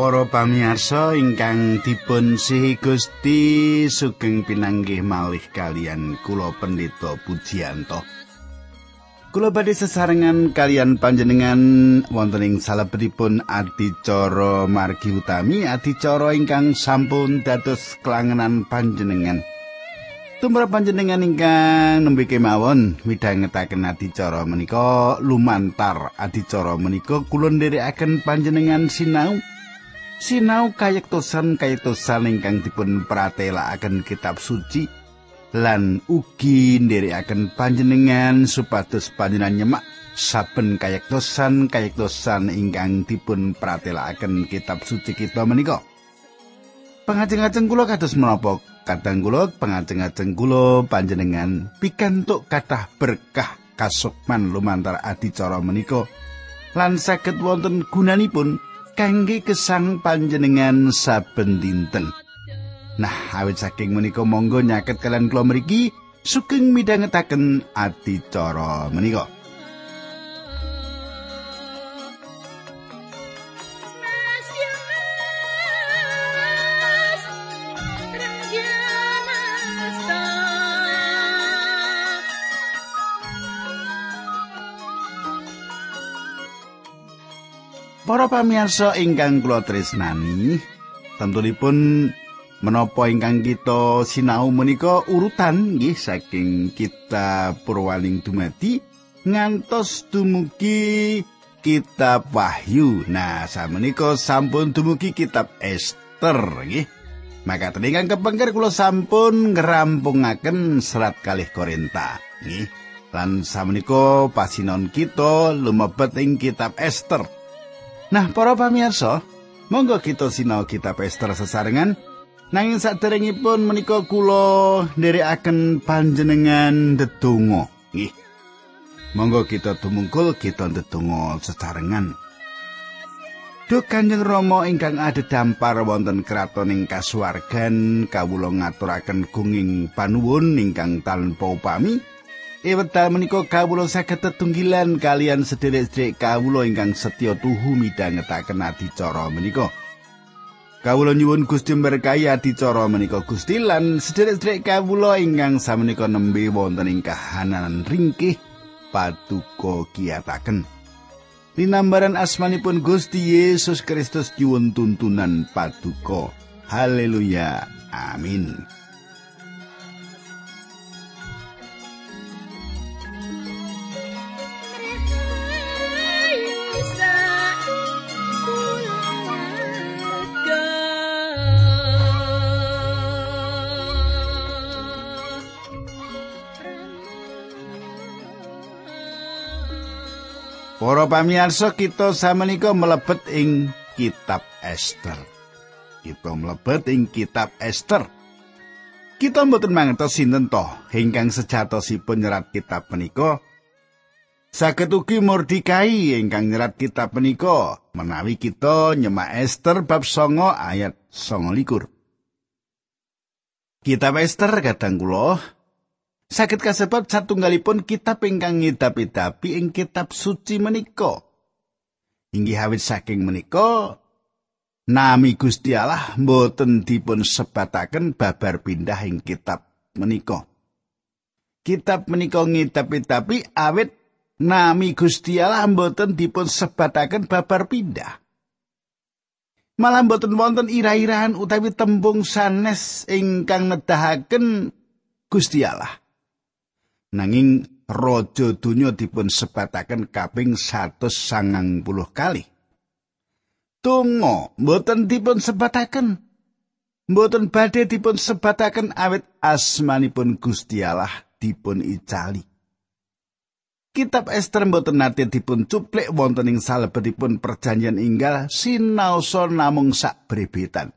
Para pamirsa ingkang dipun sihi Gusti sugeng pinanggih malih kalian kula pendeta Pujianto. Kula badhe sesarengan kalian panjenengan wonten ing salebetipun adicara margi utami adicara ingkang sampun dados kelangenan panjenengan. Tumrap panjenengan ingkang nembe kemawon midhangetaken adicara menika lumantar adicara menika kula nderekaken panjenengan sinau sinau kayektosan kayektosan ingkang dipun pratelakaken kitab suci lan ugi nderekaken panjenengan supados panjenengan nyemak saben kayektosan kayektosan ingkang dipun pratelakaken kitab suci kita menika. Pangajeng-ajeng kula kados menapa? Kadang kula pangajeng-ajeng kula panjenengan pikantuk kathah berkah kasukman lumantar adicara menika. Lan saged wonten gunanipun kangge kesang panjenengan saben dinten. Nah, awit saking menika monggo nyaket kalian kula mriki sugeng midhangetaken adicara menika. Para pamirsa ingkang kula tresnani, tentunipun menapa ingkang kita sinau menika urutan nggih saking kita purwaning dumadi ngantos dumugi kitab Wahyu. Nah, samenika sampun dumugi kitab Ester nggih. Maka ingkang kepengker kula sampun ngerampungaken serat kalih Korinta nggih. Lan samenika pasinon kita lumebet ing kitab Ester. Nah, para pamirsa, monggo kita sinau kitab Ester sesarengan. Nanging saderengipun menika kula nderekaken panjenengan ndedonga. Nggih. Monggo kita tumungkul kita ndedonga sesarengan. Duh Kanjeng Rama ingkang dampar wonten kraton ing kasuwargan kawula ngaturaken gunging panuwun ingkang tanpa upami. Ewekdal menika kawula saged tetunggilan kalian sederek-sederek kawula ingkang setya tuhu midhangetaken adicara menika. Kawula nyuwun Gusti berkahi adicara menika Gusti lan sederek-sederek kawula ingkang samenika nembe wonten ing kahanan ringkih paduka kiyataken. Linambaran asmanipun Gusti Yesus Kristus nyuwun tuntunan paduka. Haleluya. Amin. Para pamirsa kita samenika mlebet ing kitab Esther. Kita mlebet ing kitab Esther. Kita mboten mangertos sinten to ingkang sejatosipun nyerat kitab menika. Saged ugi Mordikai ingkang nyerat kitab menika menawi kita nyemak Esther bab 9 ayat 29. Kitab Esther kadang kula Sakit kasebat satunggalipun kitab ingkang ngidapi-dapi ing kitab suci menika. Inggih hawit saking menika nami Gusti Allah mboten dipun sebataken babar pindah ing kitab menika. Kitab menika ngidapi-dapi awit nami Gusti Allah mboten dipun sebataken babar pindah. Malah mboten wonten ira-irahan utawi tembung sanes ingkang nedahaken Gusti Allah. Nanging raja donya dipun sebataken kaping 190 kali. Tungo mboten dipun sebataken. Mboten badhe dipun sebataken awit asmanipun Gusti Allah dipun icali. Kitab Ester mboten nate dipun cuplik wonten ing salebetipun perjanjian inggal sinaosa namung sak brebetan.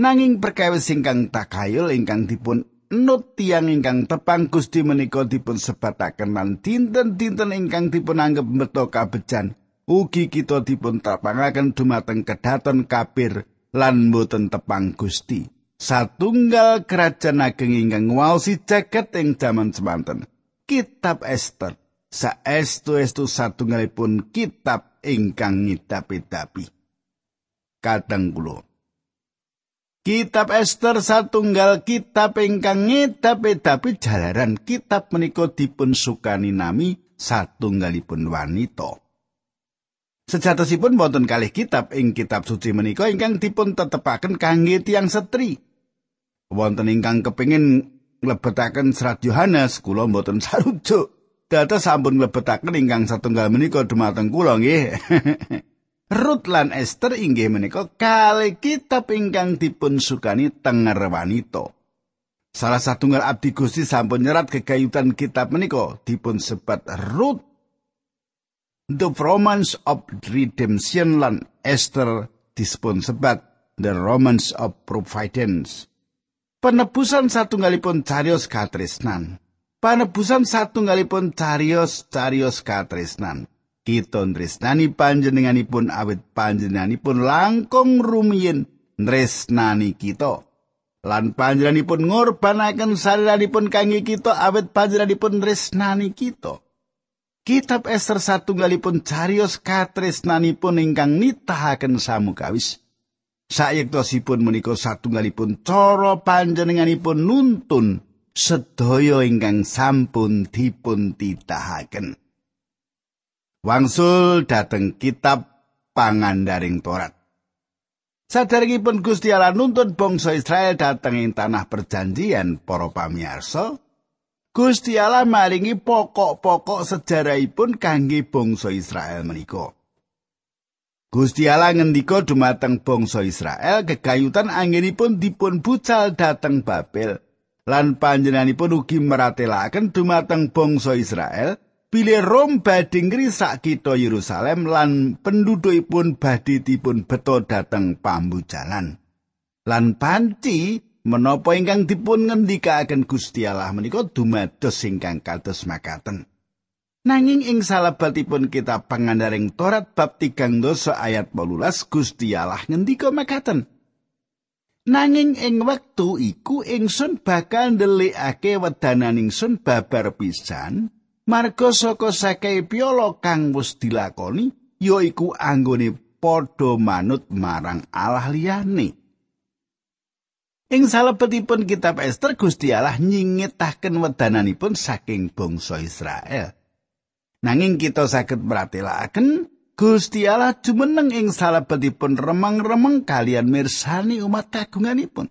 Nanging perkawis ingkang takayul ingkang dipun nut tiang ingkang tepang Gusti menika dipun sebataken lan dinten-dinten ingkang dipun anggap beto kabejan ugi kita dipun tapangaken dumateng kedaton kapir lan boten tepang Gusti. Satunggal kerajaan ageng ingkang waosi jagat ing jaman semanten. Kitab Esther. Saestu estu satunggalipun kitab ingkang ngidapi-dapi. Kadang kula. Kitab Esther satunggal kitab ingkang ngedapi jalaran kitab menika dipun sukani nami satunggalipun wanita. Sejatosipun wonten kalih kitab ing kitab suci menika ingkang dipun tetepaken kangge tiang setri. Wonten ingkang kepingin nglebetaken serat Yohanes, kula mboten sarujuk. Dados sampun nglebetaken ingkang satunggal menika dumateng kula nggih. Rut lan Esther inggih menika kali kitab ingkang dipun sukani tenger wanita. Salah satunggal abdi Gusti sampun nyerat kegayutan kitab menika dipun sebat Rut The Romance of Redemption lan Esther dipun sebat The Romance of Providence. Penebusan satunggalipun carios katresnan. Penebusan satunggalipun carios carios katresnan. Kita nresnani panjenenganipun awit panjenenganipun langkung rumiyin nresnani kita. Lan panjenenganipun ngorbanaken sariranipun kangge kita awit panjenenganipun nresnani kita. Kitab Esther satunggalipun carios katresnanipun ingkang nitahaken samukawis. Sayektosipun menika satunggalipun cara panjenenganipun nuntun sedaya ingkang sampun dipun titahaken. Wangsul dhateng kitab pangandaring Torat. Saderengipun Gusti Allah nuntun bangsa Israel dhateng ing tanah perjanjian para pamirsa, Gusti Allah maringi pokok-pokok sejarahipun kangge bangsa Israel menika. Gusti Allah ngendika dumateng bangsa Israel gegayutan anggenipun dipun bucal dhateng Babel lan panjenenganipun ugi meratelaken dumateng bangsa Israel bilih Rom badhe ngrisak kita Yerusalem lan pendudukipun badhe dipun beto dhateng pambujalan. Lan panci menapa ingkang dipun ngendikaken Gusti Allah menika dumados ingkang kados makaten. Nanging ing salebatipun kita pangandaring Torat bab 3 dosa ayat 18 Gusti Allah ngendika makaten. Nanging ing wektu iku ingsun bakal ndelikake wedananing sun babar pisan Marga saka sakai piolo kang wis dilakoni yaiku anggone padha manut marang Allah liyane. Ing salebetipun kitab Esther Gusti Allah nyingetaken wedananipun saking bangsa Israel. Nanging kita saged meratelaken Gusti Allah jumeneng ing salebetipun remeng-remeng kalian mirsani umat kagunganipun.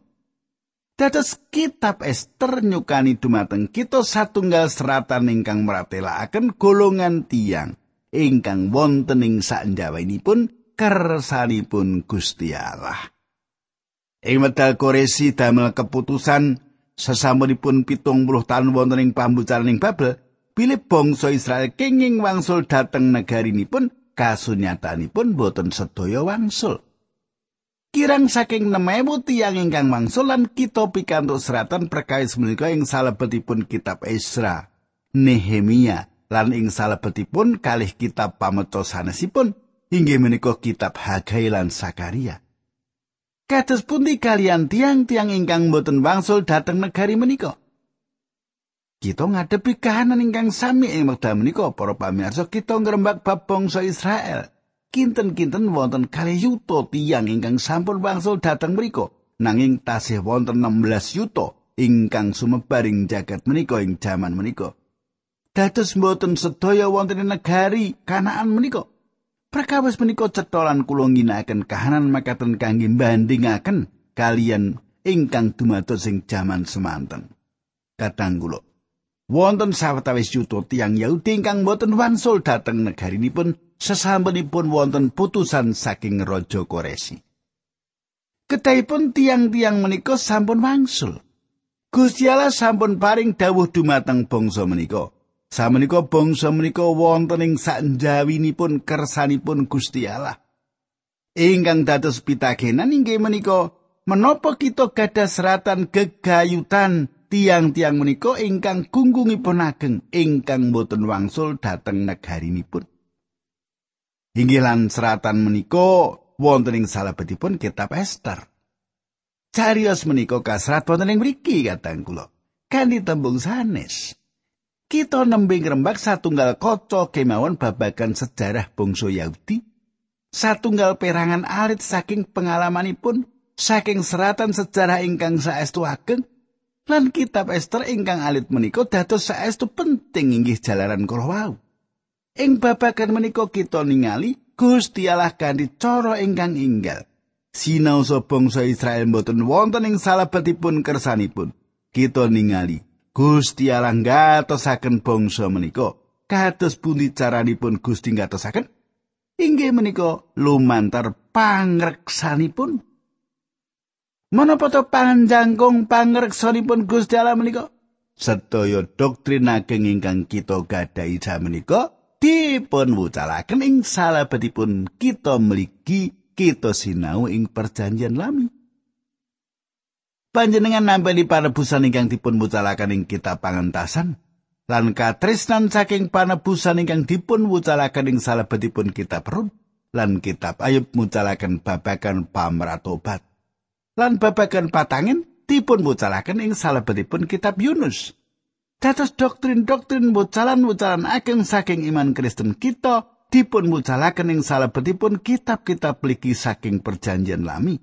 Dados kitab Ester nyukani dumateng kita satunggal seratan ingkang meratelaken golongan tiang ingkang wonten ing sanjawanipun kersanipun Gusti Allah. Ing medal koresi damel keputusan sesampunipun pitung puluh tahun wonten ing pambucaran ing Babel, bilih bangsa Israel kenging wangsul dhateng negarinipun kasunyatanipun boten sedaya wangsul. Kirang saking 6000 tiyang ingkang mangsul lan kita pikantuk seratan perkawis menika ing salebetipun kitab Esra, Nehemia lan ing salebetipun kalih kitab pameto sanesipun inggih menika kitab Hagai lan Sakaria. Kados pundi kalian tiang-tiang ingkang boten wangsul dhateng negari menika? Kita ngadepi kahanan ingkang sami ing wekdal menika para pamirsa kita ngrembak bab bangsa Israel. Kinten-kinten wonten kalih yuta tiyang ingkang sampun wangsul dhateng mriku. Nanging tasih wonten 16 yuta ingkang sumebaring jagat menika ing jaman menika. Dados mboten sedaya wonten negari kanaan menika. Prakawis menika cetolan kula ngginakaken kahanan makaten kangge bandingaken kalian ingkang dumados ing jaman semanten. Kadang kula wonten sawetawis yuta tiyang Yahudi ingkang boten wangsul dhateng negarinipun sesampunipun wonten putusan saking Raja Koresi. Ketahipun tiang-tiang menika sampun wangsul. Gusti Allah sampun paring dawuh dumateng bangsa menika. Samenika bangsa menika wonten ing sanjawinipun kersanipun Gusti Allah. Ingkang dados pitakenan inggih menika menapa kita gadah seratan gegayutan tiang-tiang menika ingkang gunggungipun ageng ingkang boten wangsul dhateng negarinipun. Inggilan seratan menika wonten ing salebetipun kitab Esther. Carios menika kasrat wonten ing mriki katang kula. Kanthi tembung sanes. Kita nembe ngrembak satunggal kaca kemawon babagan sejarah bangsa Yahudi. satunggal perangan alit saking pengalamanipun saking seratan sejarah ingkang saestu ageng lan kitab Esther ingkang alit menika dados saestu penting inggih jalaran kala. Ing babagan menika kita ningali Gusti Allah kanthi cara ingkang inggal. Sinau so bangsa Israel mboten wonten ing salebetipun kersanipun. Kita ningali Gusti Allah ngatosaken bangsa menika. Kados pundi caranipun Gusti ngatosaken? Inggih menika lumantar pangreksanipun. Menapa to panjangkung pangreksanipun Gusti Allah menika? Sedaya doktrin ageng ingkang kita gadahi menika dipun wucalaken ing salebetipun kita mligi kita sinau ing perjanjian lami. Panjenengan nampi panebusan ingkang dipun wucalaken ing kitab pangentasan lan katresnan saking panebusan ingkang dipun wucalaken ing salebetipun kitab Rum lan kitab Ayub mucalaken babagan pamratobat lan babagan patangin dipun wucalaken ing salebetipun kitab Yunus. Dados doktrin-doktrin wucalan-wucalan ageng saking iman Kristen kita dipun mucalaken ing salebetipun kitab-kitab liki saking perjanjian lami.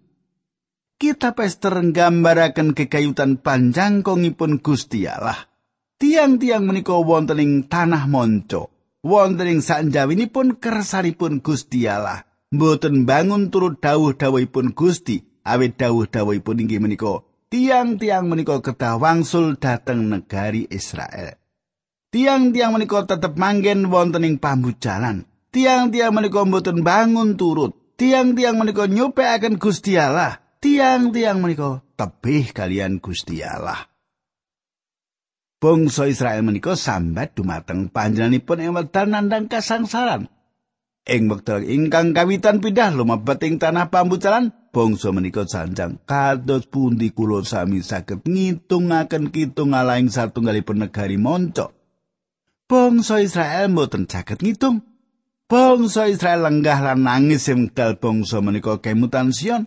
Kitab Ester nggambaraken kekayutan panjangkongipun Gusti Allah. Tiang-tiang menika wonten ing tanah monco, wonten ing sanjawinipun kersanipun Gusti Allah. Mboten bangun turut dawuh-dawuhipun Gusti, awit dawuh-dawuhipun inggih menika tiang-tiang menika kedah wangsul dhateng negari Israel. Tiang-tiang menika tetep manggen wonten ing pambujalan. tiang-tiang menika mboten bangun turut. Tiang-tiang menika nyupekaken Gusti Allah. Tiang-tiang menika tebih kalian Gusti Allah. Bangsa Israel menika sambat dumateng panjenenganipun ing wekdal nandhang kasangsaran. Ing wekdal ingkang kawitan pindah lumebet ing tanah pambucalan, bangsa menika janjang kados pundi kula sami saged ngitungaken kitung alaing satunggalipun negari monco. Bangsa Israel mboten saged ngitung. Bangsa Israel lenggah lan nangis ing dal bangsa menika kemutan Sion.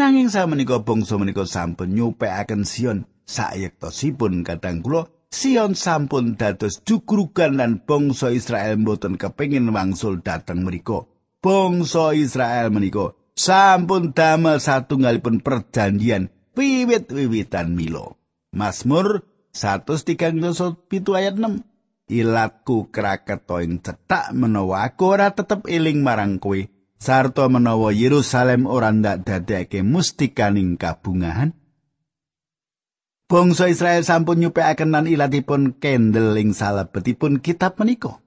Nanging sa menika bangsa menika sampun nyupekaken Sion sayektosipun kadang kula Sion sampun dados jugrugan lan bangsa Israel mboten kepengin wangsul dateng mriku. Bangsa Israel menika sampun damel satunggalipun perjanjian wiwit-wiwitan Milo. Mazmur 137 ayat 6. ilatku kraketo ing cetak menawa aku ora tetep eling marang kowe sarta menawa Yerusalem ora ndak dadekake mustikaning kabungahan Bangsa Israel sampun nyupekaken lan ilatipun kendel ing salebetipun kitab menika.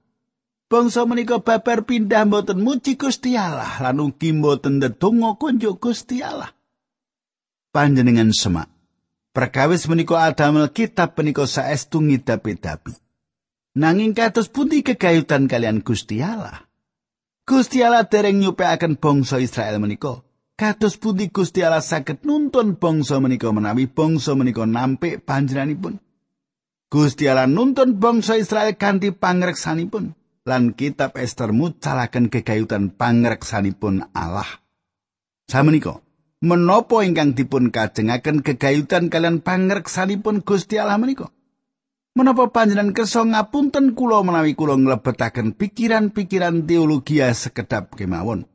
Bangsa menika babar pindah mboten muji Gusti Allah lan ugi mboten ndedonga kunjuk. Panjenengan semak. Perkawis menika adamel kitab menika saestu ngidapi-dapi. Nanging kados pundi kegayutan kalian Gusti Allah? Gusti Allah dereng nyupekaken bangsa Israel menika. Kados pundi Gusti Allah saged nuntun bangsa menika menawi bangsa menika nampik panjenenganipun. Gusti Allah nuntun bangsa Israel kanthi pangreksanipun lan kitab Ester mucalaken kegayutan pangreksanipun Allah. Samenika, menapa ingkang dipun kajengaken kegayutan kalian pangreksanipun Gusti Allah menika? Menapa panjenengan kersa ngapunten kula menawi kula nglebetaken pikiran-pikiran teologi sekedap kemawon.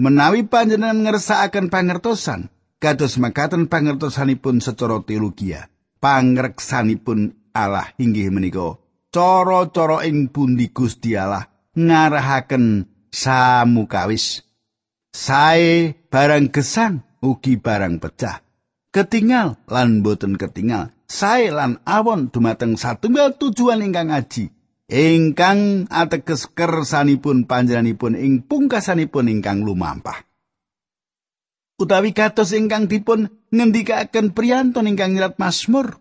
Menawi panjenengan ngersakaken pangertosan, kados makaten pangertosanipun secara teologi, pangreksanipun Allah inggih menika cara-cara ing pundi Gusti Allah ngarahaken samukawis. Sae barang gesang ugi barang pecah. Ketinggal lan boten ketinggal. sae lan awon dumateng satunggal tujuan ingkang aji ingkang ateges kersanipun panjenenganipun ing pungkasanipun ingkang lumampah. Utawi kados ingkang dipun ngendikaken priyantun ingkang nyerat Mazmur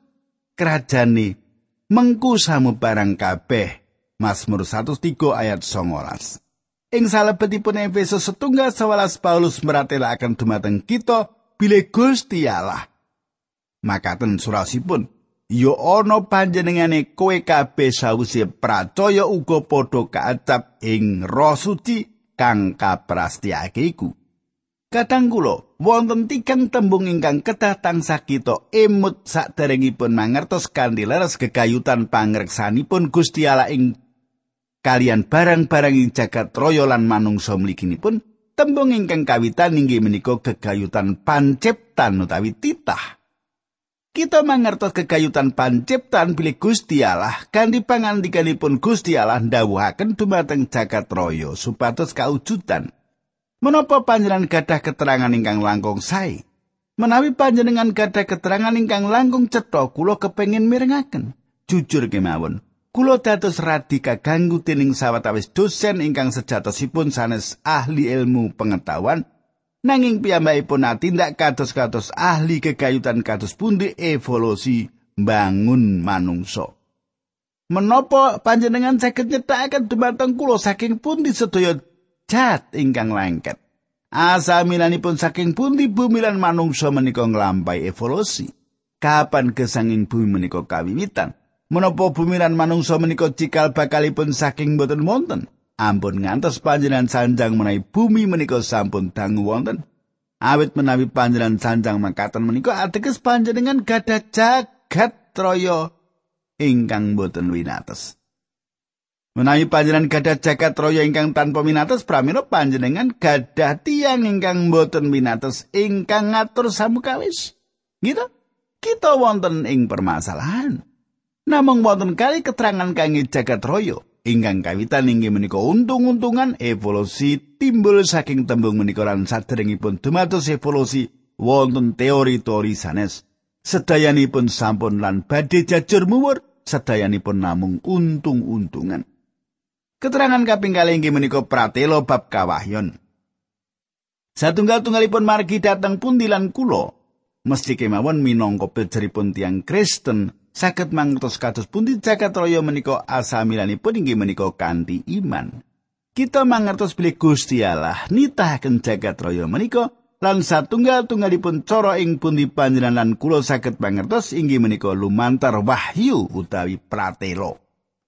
kerajane mengku samu barang kabeh Mazmur 103 ayat 19 Ing salebetipun Efesus setunggal sewelas Paulus meratelaken dumateng kita bile Gusti Allah. Makaten surasipun ya ana panjenengane kowe kabeh sawise pracaya uga padha kaacap ing roh suci kang kaprastiake iku Kadang kula wonten tigang tembung ingkang kedah tansah kita emut saderengipun mangertos kanthi leres gegayutan pangreksanipun Gusti Allah ing kalian barang-barang ing jagat raya lan manungsa mliginipun Tembung ingkang kawitan inggih menika gegayutan panciptan utawi titah. Kita mangertos kegayutan panciptan bilih Gusti Allah kanthi pangandikanipun Gusti Allah ndhawuhaken dumateng jagat raya supados kaujudan. Menapa panjenengan gadah keterangan ingkang langkung sae? Menawi panjenengan gadah keterangan ingkang langkung cetha, kula kepengin mirengaken. Jujur kemawon, kula dados radi kaganggu dening sawetawis dosen ingkang sejatosipun sanes ahli ilmu pengetahuan nanging piyambakipun tindak kados-kados ahli kegayutan kados pundi evolusi bangun manungsa. Menapa panjenengan saged nyetakaken dumateng kula saking pundi sedaya jat ingkang lengket? Asamilanipun saking pundi bumi lan manungsa menika nglampahi evolusi. Kapan kesanging bumi menika kawiwitan? Menapa bumi lan manungsa menika cikal bakalipun saking boten wonten? Ampun ngantos panjenengan sanjang menawi bumi menika sampun dangu wonten. Awit menawi panjenengan sanjang makaten menika ateges panjenengan gadah jagat raya ingkang boten winates. Menawi panjenengan gadah jagat raya ingkang tanpa minates pramila panjenengan gadah tiang ingkang boten minates ingkang ngatur samukawis. Gitu? Kita wonten ing permasalahan. Namung wonten kali keterangan kangge jagat raya ingkang kawitan inggih menika untung-untungan evolusi timbul saking tembung menika lan saderengipun dumados evolusi wonten teori-teori sanes. Sedayanipun sampun lan badhe jajur muwur, sedayanipun namung untung-untungan. Keterangan kaping kalih inggih menika pratelo bab kawahyon. Satunggal-tunggalipun margi dateng pundilan kulo, mesti kemawon minangka pejeripun tiang Kristen saged mangertos kados pundi jagat raya menika asamilanipun inggih menika kanthi iman. Kita mangertos bilih Gusti Allah nitahaken jagat raya menika lan satunggal-tunggalipun cara ing pundi panjenengan kula saged mangertos inggih menika lumantar wahyu utawi pratelo.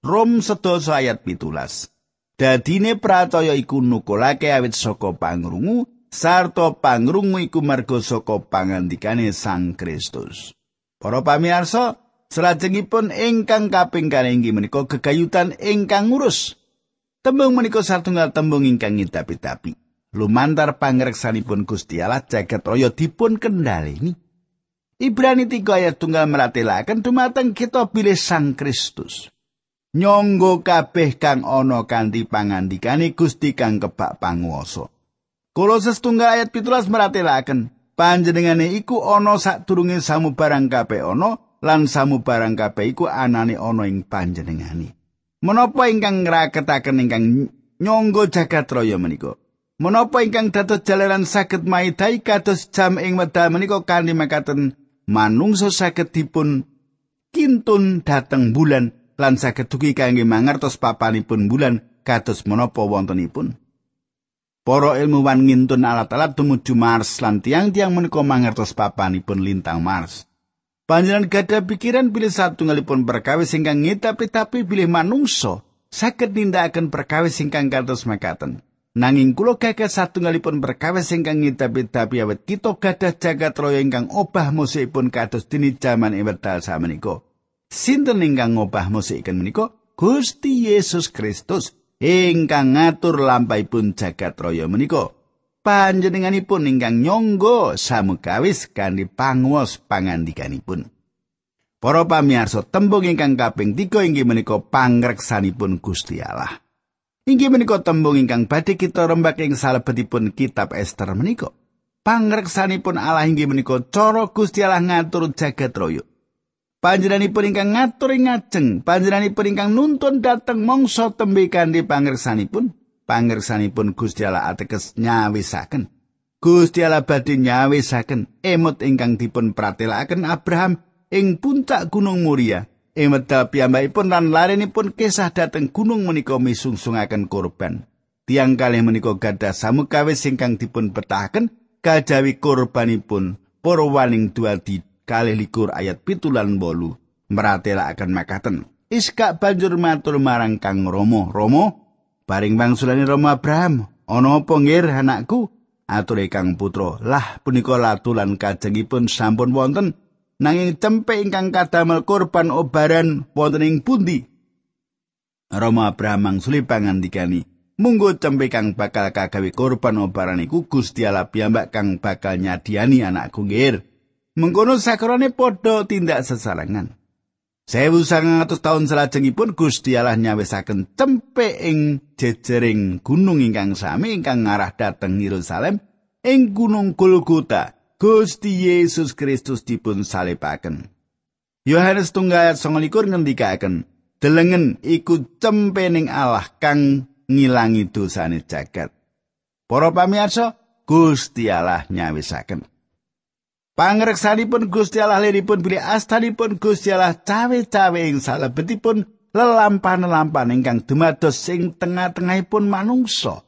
Rom sedasa ayat pitulas. Dadine pracaya iku nukulake awit saka pangrungu, sarta pangrungu iku marga saka pangandikane Sang Kristus. Para pamirsa, salajengipun ingkang kaping kalih menika gegayutan ingkang ngurus. Tembung menika satunggal tembung ingkang ngidapi-dapi. Lumantar pangreksanipun Gusti Allah jagat raya dipun kendhaleni. Ibrani 3 ayat tunggal meratelaken dumateng kita pilih Sang Kristus. nyonggo kabeh kang ana kanthi pangandikane Gusti kang kebak panguwasa. Kolose setunggal ayat 17 meratelaken panjenengane iku ana sadurunge samubarang kabeh ana lan samubarang kabeh iku anane ana ing panjenengane. Menapa ingkang ngraketaken ingkang nyonggo jagat raya menika? Menapa ingkang dados jalaran saged maidai kados jam ing wedal menika kanthi makaten manungsa saged dipun kintun dateng bulan lan saged dugi kangge mangertos papanipun bulan kados menapa wontenipun. Para ilmuwan ngintun alat-alat tumuju Mars lan tiang-tiang menika mangertos papanipun lintang Mars. Panjenengan gadah pikiran bilih satunggalipun perkawis ingkang ngetapi-tapi bilih manungsa saged nindakaken perkawis ingkang kados makaten. Nanging kula gagal satunggalipun perkawis ingkang ngetapi-tapi awet kita gadah jagat raya ingkang obah musipun kados dini jaman ing wedal samenika. Sinten ingkang ngobah musiken menika? Gusti Yesus Kristus ingkang ngatur lampahipun jagat raya menika. Panjenenganipun ingkang nyonggo samukawis kanthi panguwas pangandikanipun. Para pamirsa, tembung ingkang kaping 3 inggih menika pangreksanipun Gusti Allah. Inggih menika tembung ingkang badhe kita rembak ing salebetipun kitab Ester menika. Pangreksanipun Allah inggih menika cara Gusti Allah ngatur jagat raya. Panjenenganipun ingkang ngatur ing ngajeng, panjenenganipun ingkang nuntun dhateng mangsa tembe kanthi pangersanipun, pangersanipun Gusti Allah ateges nyawisaken. Gusti Allah badhe nyawisaken emut ingkang dipun pratelakaken Abraham ing puncak Gunung Muria. Emut piyambakipun lan larenipun kisah dhateng gunung menika misungsungaken korban. Tiang kalih menika gadah samukawis ingkang dipun betahaken kajawi korbanipun para waning duadi kalih likur ayat pitulan bolu meratela akan makaten. Iska banjur matur marang Kang Romo, Romo, paring bangsulane Romo Abraham, ana apa ngir anakku? Ature Kang Putra, lah punika latulan kajengipun sampun wonten nanging cempe ingkang kadamel korban obaran wonten ing pundi? Romo Abraham mangsuli pangandikani, Munggo cempe kang bakal kagawe korban obaran iku Gusti Allah piyambak kang bakal nyadiani anakku nggih. Mengkono sakrone padha tindak sesarengan. Sewu sangang atus tahun selajengipun Gusti Allah nyawisaken cempe ing jejering gunung ingkang sami ingkang ngarah dhateng Yerusalem ing gunung Golgota. Gusti Yesus Kristus dipun salipaken. Yohanes tunggal ayat 29 ngendikaken, "Delengen iku cempe ning Allah kang ngilangi dosane jagat. Para pamirsa, Gusti Allah nyawisaken. Pangreksanipun Gusti Allah liripun bilih astanipun Gusti Allah cawe-cawe ing salebetipun lelampan-lelampan ingkang dumados sing tengah-tengahipun manungsa.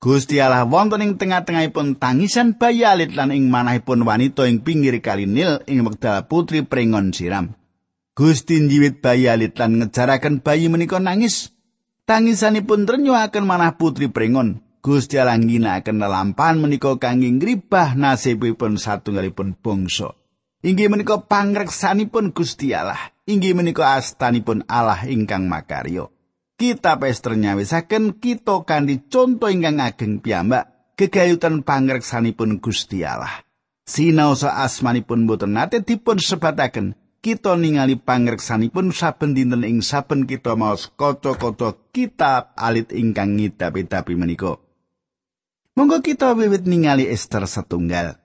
Gusti Allah wonten ing tengah-tengahipun tangisan bayi alit lan ing manahipun wanita ing pinggir kali Nil ing wekdal putri prengon siram. Gusti njiwit bayi alit lan ngejaraken bayi menika nangis Tangisanipun renyuhaken manah putri prengon. Gusti Allah ngginakaken lelampahan menika kangge ngribah nasibipun satunggalipun bangsa. Inggih menika pangreksanipun Gusti Allah. Inggih menika astanipun Allah ingkang makarya. Kita pester nyawisaken kita kanthi conto ingkang ageng piyambak gegayutan pangreksanipun Gusti Allah. Sinaosa asmanipun boten nate dipun sebataken kita ningali pangreksanipun saben dinten ing saben kita maos kaca-kaca kitab alit ingkang ngidapi-dapi menika. Monggo kita wiwit ningali Esther setunggal.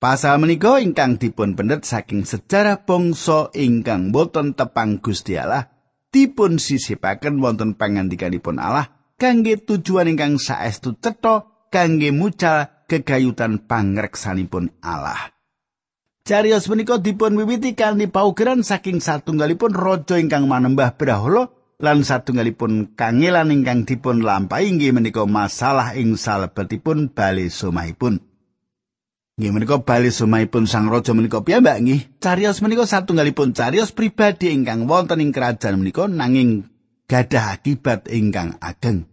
Pasal menika ingkang dipun pendet saking sejarah bangsa ingkang boten tepang Gusti Allah dipun sisipaken wonten pangandikanipun Allah kangge tujuan ingkang saestu cetha kangge mucal kegayutan pangreksanipun Allah. Carios menika dipun wiwiti kanthi paugeran saking satunggalipun raja ingkang manembah brahala lan satunggalipun kangelan ingkang dipun lampahi inggih menika masalah ing salebetipun bali somahipun. Nggih menika bali somahipun sang raja menika piyambak nggih. Carios menika satunggalipun carios pribadi ingkang wonten ing kerajaan menika nanging gadah akibat ingkang ageng.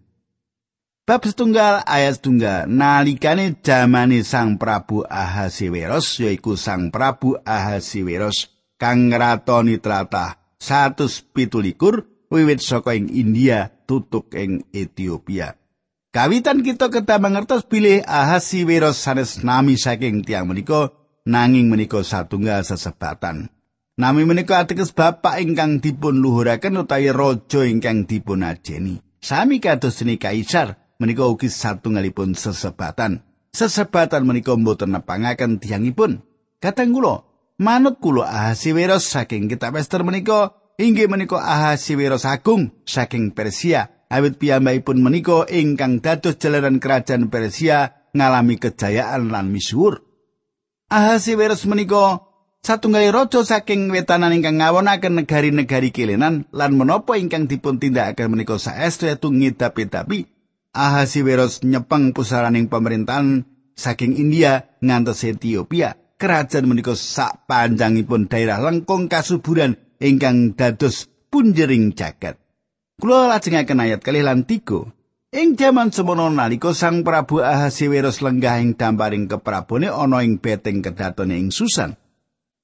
Bab setunggal ayat setunggal nalikane jamane Sang Prabu Ahasiweros yaiku Sang Prabu Ahasiweros kang ngratoni tlatah 117 wiwit saka ing India tutuk ing Ethiopia. Kawitan kita kedah mangertos bilih Ahasiweros sanes nami saking tiang menika nanging menika satunggal sesebatan. Nami menika ateges bapak ingkang dipun luhuraken utawi raja ingkang dipun ajeni. Sami kados dene kaisar menika ugi satunggalipun sesebatan. Sesebatan menika mboten nepangaken tiyangipun. Kateng kula, manut kula Ahasiweros saking kitab Ester menika inggih menika Ahasiweros agung saking Persia. Awit piyambakipun menika ingkang dados jalaran kerajaan Persia ngalami kejayaan lan misuwur. Ahasiweros menika satunggal raja saking wetanan ingkang ngawonaken negari-negari kilenan lan menapa ingkang dipun tindakaken menika saestu ngidapi-dapi Ahasiweros nyepeng pusaraning pemerintahan saking India ngantos Ethiopia. Kerajaan menika sak panjangipun daerah lengkung kasuburan ingkang dados punjering jagat. Kula lajengaken ayat kalih lan tiga. Ing jaman semono nalika Sang Prabu Ahasiweros lenggah ing damparing keprabone ana ing beteng kedatone ing Susan.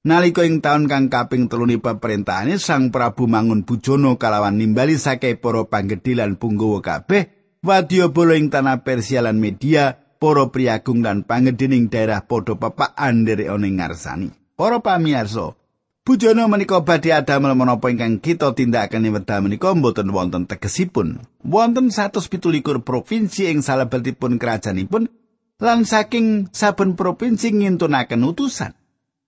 Nalika ing taun kang kaping teluni peperintahane Sang Prabu mangun bujono kalawan nimbali sake para panggedhe lan punggawa kabeh wadya bolo ing tanah Persia lan Media, para priagung lan pangedining daerah padha pepaan nderek ana ing ngarsani. Para pamirsa, Bujono menika badhe adamel menapa ingkang kita tindakaken wedal menika mboten wonten tegesipun. Wonten 117 provinsi ing salebetipun kerajaanipun lan saking saben provinsi ngintunaken utusan.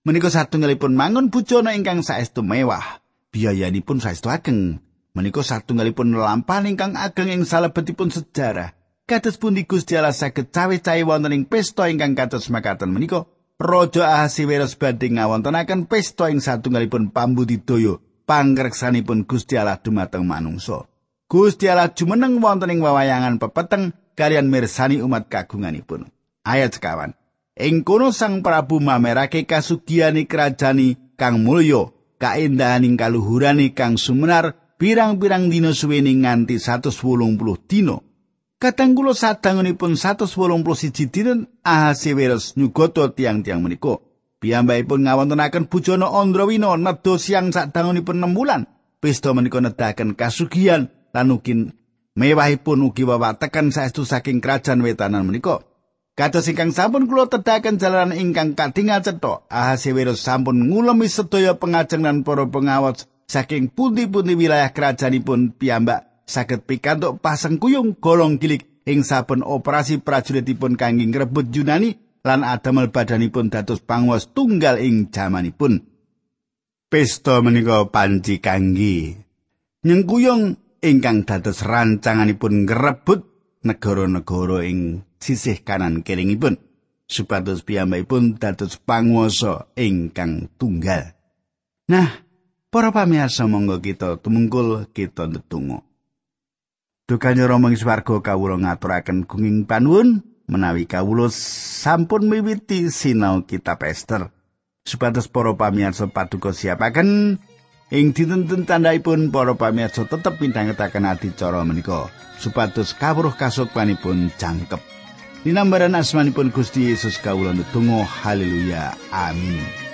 Menika satunggalipun mangun bujono ingkang saestu mewah. Biayanipun saestu ageng. menika satunggalipun lampahan ingkang ageng ing salebetipun sejarah. Kados pundi Gusti Allah saged cawe-cawe wonten ing pesta ingkang kados makaten menika, Raja Ahasiweros badhe ngawontenaken pesta ing satunggalipun pambudidaya pangreksanipun Gusti Allah dumateng manungsa. Gusti Allah jumeneng wonten ing wawayangan pepeteng kalian mirsani umat kagunganipun. Ayat sekawan. Ing kono Sang Prabu mamerake kasugiyane krajani kang mulya, kaendahaning kaluhurane kang sumenar pirang-pirang dina suwene nganti 180 dina. Kadang kula sadangunipun 181 dina Ahasiweros nyugata tiang-tiang menika. Piyambakipun ngawontenaken bujana Andrawina nedha siang sadangunipun 6 wulan. Pesta menika nedahaken kasugihan lan ugi Mewahipun ugi wawatekan saestu saking kerajaan wetanan menika. Kados ingkang sampun kula tedaken jalanan ingkang kadingal cetha, Ahasiweros sampun ngulemi sedaya pengajeng lan para pengawat saking pundi-pundi wilayah kerajaanipun piyambak saged pikantuk pasengkuyung golong gilik ing saben operasi prajuritipun kangge ngrebut Yunani lan adamel badanipun dados panguwas tunggal ing jamanipun. Pesta menika panci kangge nyengkuyung ingkang dados rancanganipun ngrebut negara-negara ing sisih kanan kelingipun supados piyambakipun dados panguwasa ingkang tunggal. Nah, para pamirsa monggo kita tumungkul kita ndedonga. Dukane Rama ing swarga kawula ngaturaken gunging panuwun menawi kawula sampun miwiti sinau kitab Ester. Supados para pamirsa paduka siapaken ing dinten tandhaipun para pamirsa tetep pindhangetaken adicara menika supados kawruh kasukmanipun jangkep. Dinambaran asmanipun Gusti Yesus kawula ndedonga haleluya amin